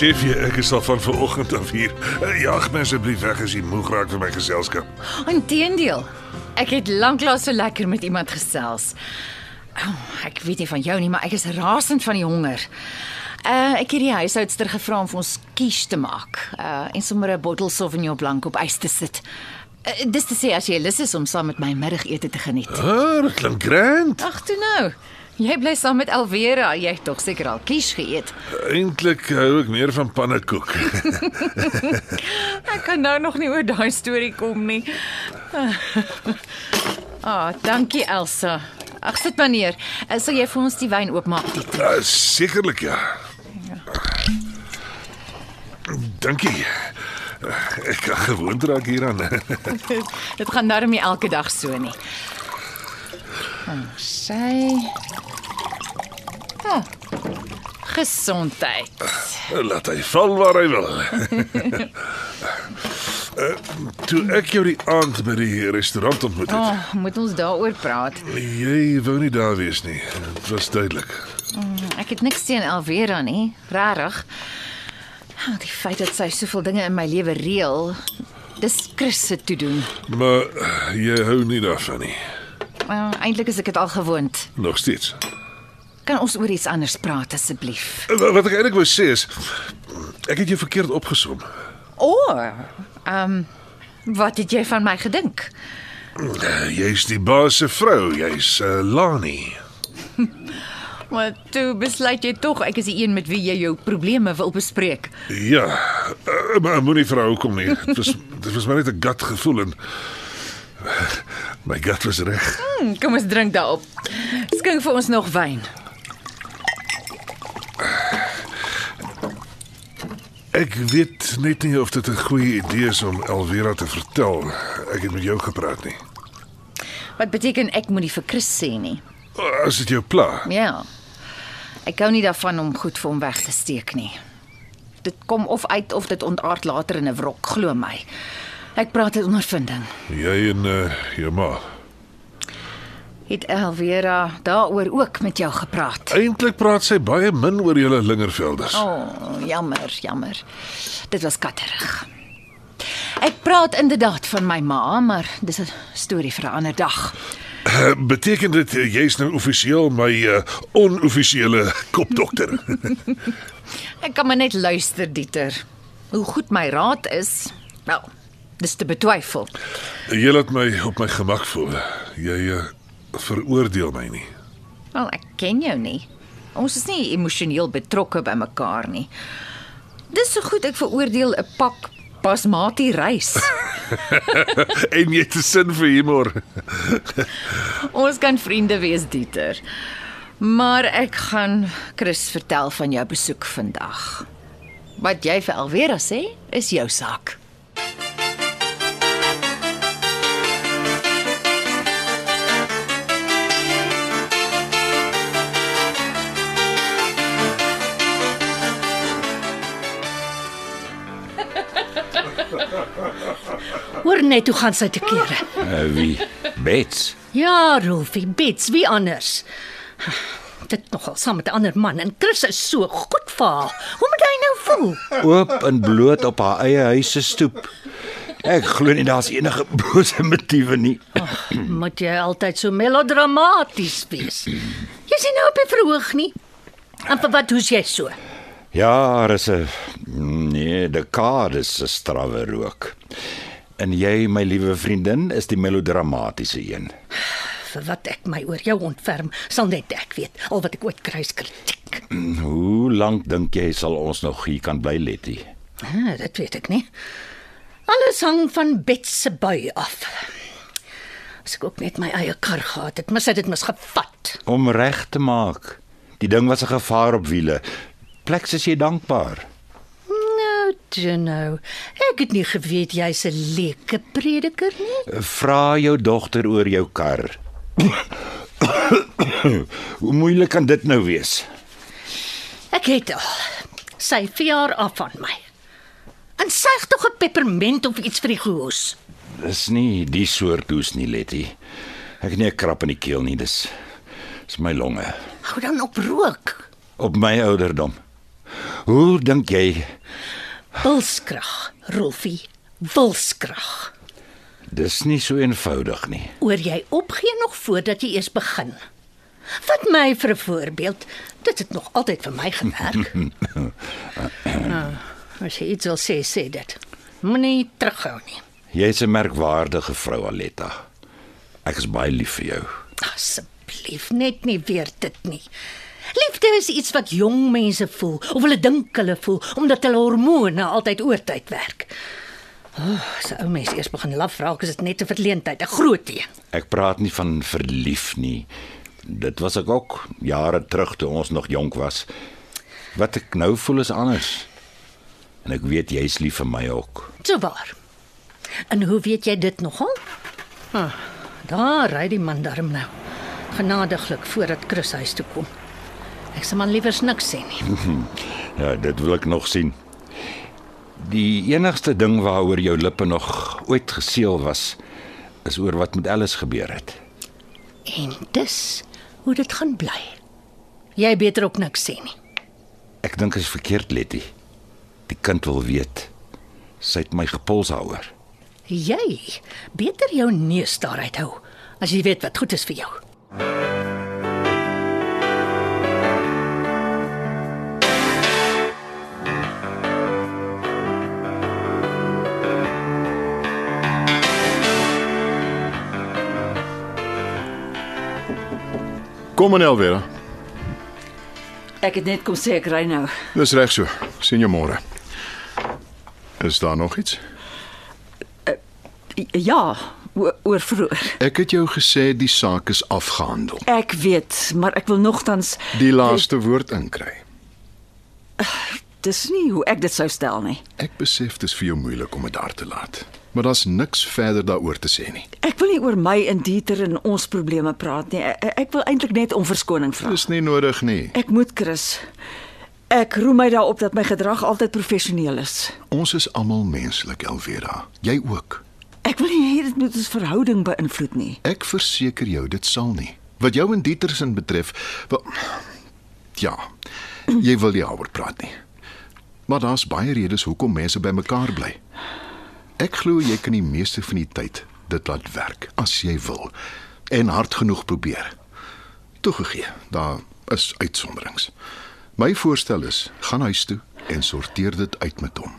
Besef jy ek is al van vanoggend af hier. Eh, Jag my asseblief weg as jy moeg raak vir my geselskap. Inteendeel. Ek het lanklaas so lekker met iemand gesels. Oh, ek weet nie van jou nie, maar ek is rasend van die honger. Uh ek het die huishoudster gevra om vir ons quiche te maak. Uh en sommer 'n bottel Sauvignon Blanc op ys te sit. Uh, dis te sê as jy lus is om saam met my middagete te geniet. Ah, dit klink grand. Ag toe nou. Jy bly saam met Alvera. Jy het tog seker al quiche geëet. Eintlik hou ek meer van pannekoek. Ek kan nou nog nie oor daai storie kom nie. Ah, oh, dankie Elsa. Ag sit maar neer. Uh, Sal jy vir ons die wyn oopmaak dit? Ah, Sekerlik ja. Dankie. Ek kan gewoond raak hieraan. Dit gaan darm nie elke dag so nie. Oh, sy. Ah. Gesondheid. Laat hy val waar hy wil. Uh, toe ek jou die aand by die restaurant ontmoet het. Oh, moet ons daaroor praat. Jy wou nie daar wees nie. Dit was duidelik. Ek het niks teen Alvera nie, regtig. Oh, die feit dat sy soveel dinge in my lewe reël, dis Chris se toe doen. Maar jy hou nie daarvan nie. Uh, Eintlik is ek dit al gewoond. Nog steeds. Kan ons oor iets anders praat asseblief? Wat ek eintlik wou sê is ek het jou verkeerd opgesom. O, oh, ehm um, wat het jy van my gedink? Uh, Jy's die baas se vrou, jy's uh, Lani. Maar toe besluit jy tog ek is die een met wie jy jou probleme wil bespreek. Ja, uh, maar moenie vra hoekom nie. Dit was dit was maar net 'n gut gevoel en my gut was reg. Hm, kom ons drink daarop. Skink vir ons nog wyn. Ek weet net nie of dit 'n goeie idee is om Elvira te vertel. Ek het met jou gepraat nie. Wat beteken ek moenie vir Chris sê nie? As dit jou pla. Ja. Ek hou nie daarvan om goed vir hom weg te steek nie. Dit kom of uit of dit ontaard later in 'n wrok, glo my. Ek praat uit ondervinding. Jy en uh, jou ma. Het Elvera daaroor ook met jou gepraat? Eintlik praat sy baie min oor julle lingervelders. O, oh, jammer, jammer. Dit was katterig. Ek praat inderdaad van my ma, maar dis 'n storie vir 'n ander dag. Uh, beteken dit uh, jy's nou offisieel my uh, onoffisiële kopdokter? Ek kan maar net luister, Dieter. Hoe goed my raad is, wel, dis te betwyfel. jy laat my op my gemak voel. Jy uh, veroordeel my nie. Wel, ek ken jou nie. Ons is nie emosioneel betrokke by mekaar nie. Dis so goed ek veroordeel 'n pak basmati rys. en jy het 'n sin vir humor. Ons kan vriende wees, Dieter. Maar ek gaan Chris vertel van jou besoek vandag. Wat jy vir Alvera sê, is jou saak. Net hoe gaan sy te kere. Uh, wie? Bets. Ja, Rolfie, Bets, wie anders? Dit nogal saam met 'n ander man en Chris is so goed vir haar. Hoe moet hy nou voel? Oop en bloot op haar eie huis se stoep. Ek glo nie daar's enige bose motiewe nie. Moet jy altyd so melodramaties wees? Jy sien nou op die verhoog nie. En vir wat hoes jy so? Ja, daar is 'n nee, dekades se strawwe rook. En jy, my liewe vriendin, is die melodramatiese een. Vir wat ek my oor jou ontferm, sal net ek weet. Al wat ek ooit kry is kritiek. Hoe lank dink jy sal ons nog hier kan bly, Letty? Ah, dit weet ek nie. Alles hang van Bet se bui af. As ek ook net my eie kar gehad het, mis hy dit mis gevat. Om reg te maak. Die ding was 'n gevaar op wiele. Pleks is jy dankbaar. Jy nou? Ek het nie geweet jy's 'n leuke prediker nie. Vra jou dogter oor jou kar. Hoe moeilik kan dit nou wees? Ek het al. Sy verjaar af van my. En suig tog 'n peppermint of iets vir die gehoes. Dis nie die soort hoes nie, Letty. Ek het nie 'n krap in die keel nie, dis dis my longe. Hou dan op rook. Op my ouderdom. Hoe dink jy Wilskrag, Rolfie. Wilskrag. dis nie so eenvoudig nie? Oor jy opgee nog voordat jy eers begin. Wat my vir 'n voorbeeld. Dit het nog altyd vir my gewerk. nou, as jy iets wil sê, sê dit. Moenie terughou nie. Jy's 'n merkwaardige vrou, Aletta. Ek is baie lief vir jou. Asseblief, net nie weer dit nie. Liefde is iets wat jong mense voel of hulle dink hulle voel omdat hulle hormone altyd oortyd werk. Oh, as 'n ou mens eers begin laf raak, is dit net 'n verleentheid, 'n groot een. Ek praat nie van verlief nie. Dit was ek ook jare terug toe ons nog jonk was. Wat ek nou voel is anders. En ek weet jy's lief vir my ook. So waar. En hoe weet jy dit nogal? Ah, daar ry die man darm nou. Genadiglik voordat Chris huis toe kom. Ek sal maar liewer niks sê nie. Ja, dit wil ek nog sien. Die enigste ding waaroor jou lippe nog ooit geseël was, is oor wat met Alice gebeur het. En dis hoe dit gaan bly. Jy beter ook niks sê nie. Ek dink dit is verkeerd, Letty. Die kind wil weet. Sy het my gepuls daaroor. Jy beter jou neus daaruit hou as jy weet wat goed is vir jou. Kom in Elvera. Ek het net kom sê ek ry nou. Dis reg so. Sien jou môre. Is daar nog iets? Ja, oor, vroeër. Ek het jou gesê die saak is afgehandel. Ek weet, maar ek wil nogtans Die laaste woord inkry. Dis nie hoe ek dit sou stel nie. Ek besef dit is vir jou moeilik om dit daar te laat. Maar daar's niks verder daaroor te sê nie. Ek wil nie oor my en Dieter en ons probleme praat nie. Ek, ek wil eintlik net om verskoning vra. Dis nie nodig nie. Ek moet Chris. Ek roem my daarop dat my gedrag altyd professioneel is. Ons is almal menslik, Elvera. Jy ook. Ek wil nie hê dit moet ons verhouding beïnvloed nie. Ek verseker jou dit sal nie. Wat jou en Dietersen betref, wel ja, jy wil nie daaroor praat nie. Maar daar's baie redes hoekom mense bymekaar bly. Ek glo jy kan die meeste van die tyd dit laat werk as jy wil en hard genoeg probeer. Toegegee, daar is uitsonderings. My voorstel is: gaan huis toe en sorteer dit uit met hom.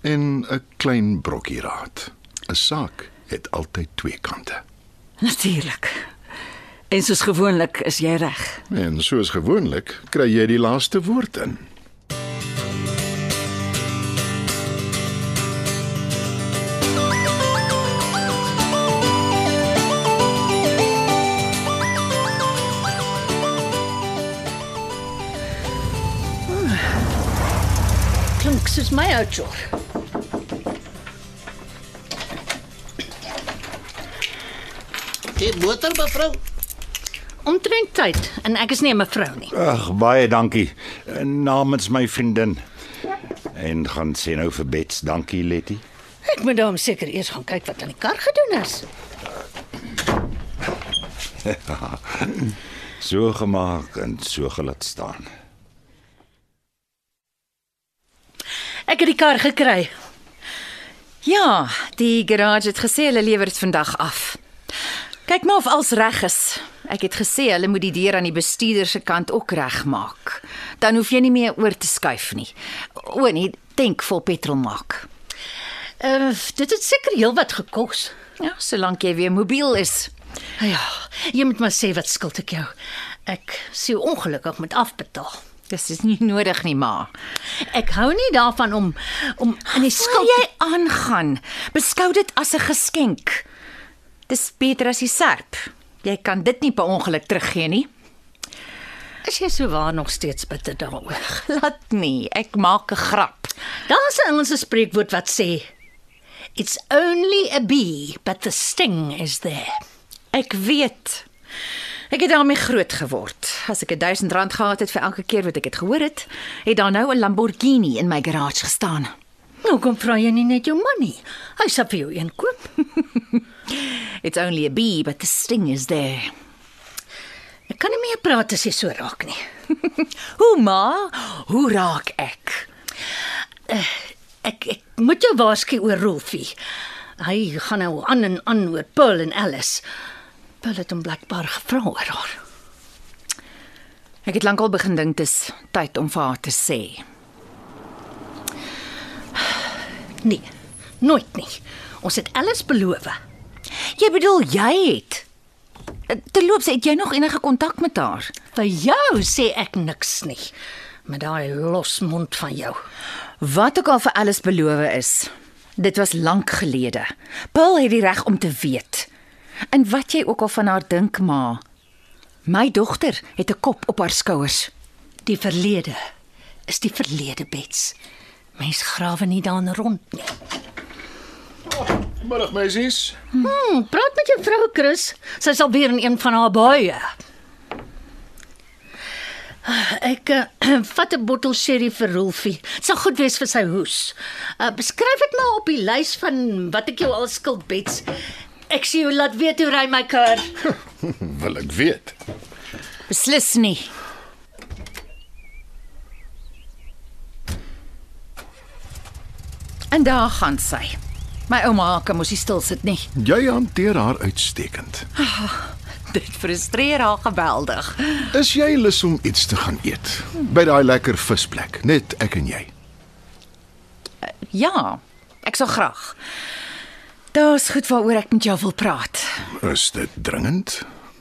En 'n klein brokkie raad. 'n Saak het altyd twee kante. Natuurlik. En soos gewoonlik is jy reg. En soos gewoonlik kry jy die laaste woord in. Soos my ou chor. Die motor mevrou. Omtrent tyd en ek is nie 'n mevrou nie. Ag, baie dankie namens my vriendin. En gaan sê nou vir Bets, dankie Letty. Ek moet dan seker eers gaan kyk wat aan die kar gedoen is. So gemaak en so gelaat staan. Ek het die kar gekry. Ja, die garage het gesê hulle lewer dit vandag af. Kyk maar of alles reg is. Ek het gesê hulle moet die deur aan die bestuurder se kant ook regmaak. Dan hoef jy nie meer oor te skuif nie. O nee, tank vol petrol maak. Uh, dit het seker heelwat gekos. Ja, solank jy weer mobiel is. Ja, jy moet maar sê wat skuld ek jou. Ek sou ongelukkig moet afbetaal. Dis is nie nodig nie, ma. Ek hou nie daarvan om om in die Skuld skuld jy aangaan. Beskou dit as 'n geskenk. Dis beter as die serp. Jy kan dit nie per ongeluk teruggee nie. Is jy so waar nog steeds bitter daaroor? Laat nie, ek maak 'n grap. Daar's 'n Engelse spreekwoord wat sê It's only a bee, but the sting is there. Ek weet. Ek het daarmee groot geword. As ek 1000 rand gehad het vir elke keer wat ek dit gehoor het, het daar nou 'n Lamborghini in my garage gestaan. Nou kom vra jy nie net jou man nie. Hy sal vir jou een koop. It's only a bee, but the sting is there. Ek kan nie meer praat as jy so raak nie. Hoe ma? Hoe raak ek? Ek ek moet jou waarsku oor Rolfie. Hy gaan nou aan en aan oor Paul en Alice. Paul het hom blykbaar gevra oor haar. Ek het lankal begin dink dis tyd om vir haar te sê. Nee, nooit nie. Ons het Alice beloof. Jy bedoel jy het Terloops, het jy nog enige kontak met haar? Vir jou sê ek niks nie. Met daai losmond van jou. Wat ook al vir alles beloof is. Dit was lank gelede. Paul het die reg om te weet. En wat jy ook al van haar dink, ma. My dogter het 'n kop op haar skouers. Die verlede is die verlede, Bets. Mens grawe nie daarin rond nie. Middag meisies. Hm, praat met jou vrou Chris. Sy sal weer in een van haar baie. Ek uh, vat 'n bottel sherry vir Rolfie. Dit sal goed wees vir sy hoes. Uh, beskryf dit maar op die lys van wat ek jou al skuld bets. Ek sien jou laat weet hoe ry my kar. Wil ek weet. Beslis nie. En daar gaan sy. My ouma kan mos nie stil sit nie. Jy hanteer haar uitstekend. Dit frustreer haar geweldig. Is jy lus om iets te gaan eet by daai lekker visplek, net ek en jy? Ja, ek sal graag. Daar's goed waaroor ek met jou wil praat. Is dit dringend?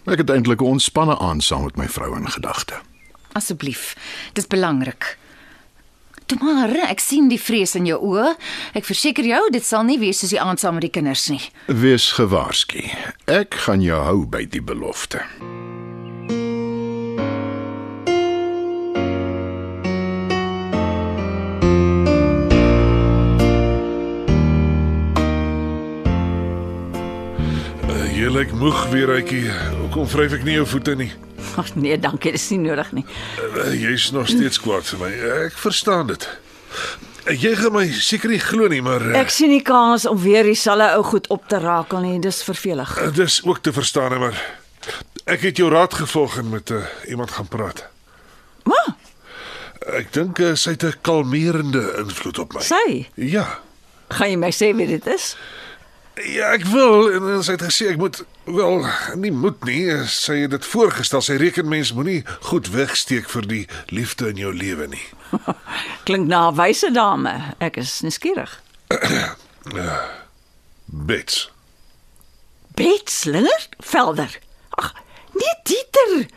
Ek het eintlik 'n ontspanne aand saam met my vrou in gedagte. Asseblief, dis belangrik. Toe maar, ek sien die vrees in jou oë. Ek verseker jou, dit sal nie wees soos die aand saam met die kinders nie. Wees gewaarsku. Ek gaan jou hou by die belofte. Jy lyk moeg weer, Rykie. Hoekom vryf ek nie jou voete nie? Ag nee, dankie, dis nie nodig nie. Uh, Jy's nog steeds kwaad vir my. Ek verstaan dit. Uh, Jy gaan my seker nie glo nie, maar uh, Ek sien nie kans om weer dieselfde ou goed op te rakel nie. Dis vervelig. uh, dis ook te verstaan, hè, maar ek het jou raad gevolg en met uh, iemand gaan praat. Maar, Ek dink uh, sy het 'n kalmerende invloed op my. sy, Ja. gaan jy my sê wie dit is? Ja, ek wil en, en sy het gesê ek moet wel nie moet nie. Sy het dit voorgestel. Sy reken mens moenie goed wegsteek vir die liefde in jou lewe nie. Klink na 'n wyse dame. Ek is nuuskierig. Bets. Betslinger Velder. Ag, nee Dieter.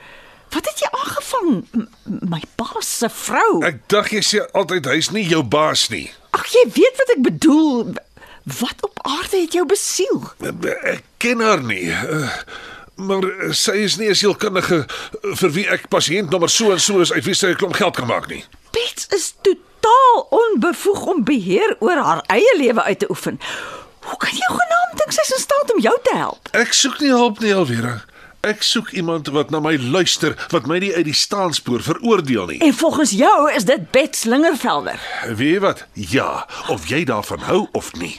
Wat het jy aangevang? M my baas se vrou. Ek dink jy sê altyd hy's nie jou baas nie. Ag, jy weet wat ek bedoel. Wat op aarde het jou besiel? Ek ken haar nie. Uh, maar sy is nie 'n sielkundige vir wie ek pasiëntnommer so en so is uit wie sy 'n klomp geld kan maak nie. Bets is totaal onbevoeg om beheer oor haar eie lewe uit te oefen. Hoe kan jy genaamd dink sy is in staat om jou te help? Ek soek nie hulp nie, Alvera. Ek soek iemand wat na my luister, wat my nie uit die staanspoor veroordeel nie. En volgens jou is dit Bets Lingervelder. Weet jy wat? Ja, of jy daarvan hou of nie.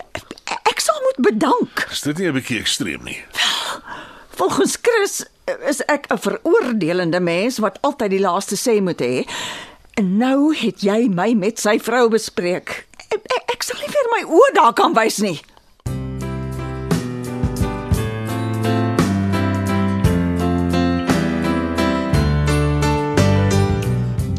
Ek sal moet bedank. Is dit nie 'n bietjie ekstreem nie? Volgens Chris is ek 'n veroordelende mens wat altyd die laaste sê moet hê. En nou het jy my met sy vrou bespreek. Ek, ek, ek sal nie weer my oë daar kan wys nie.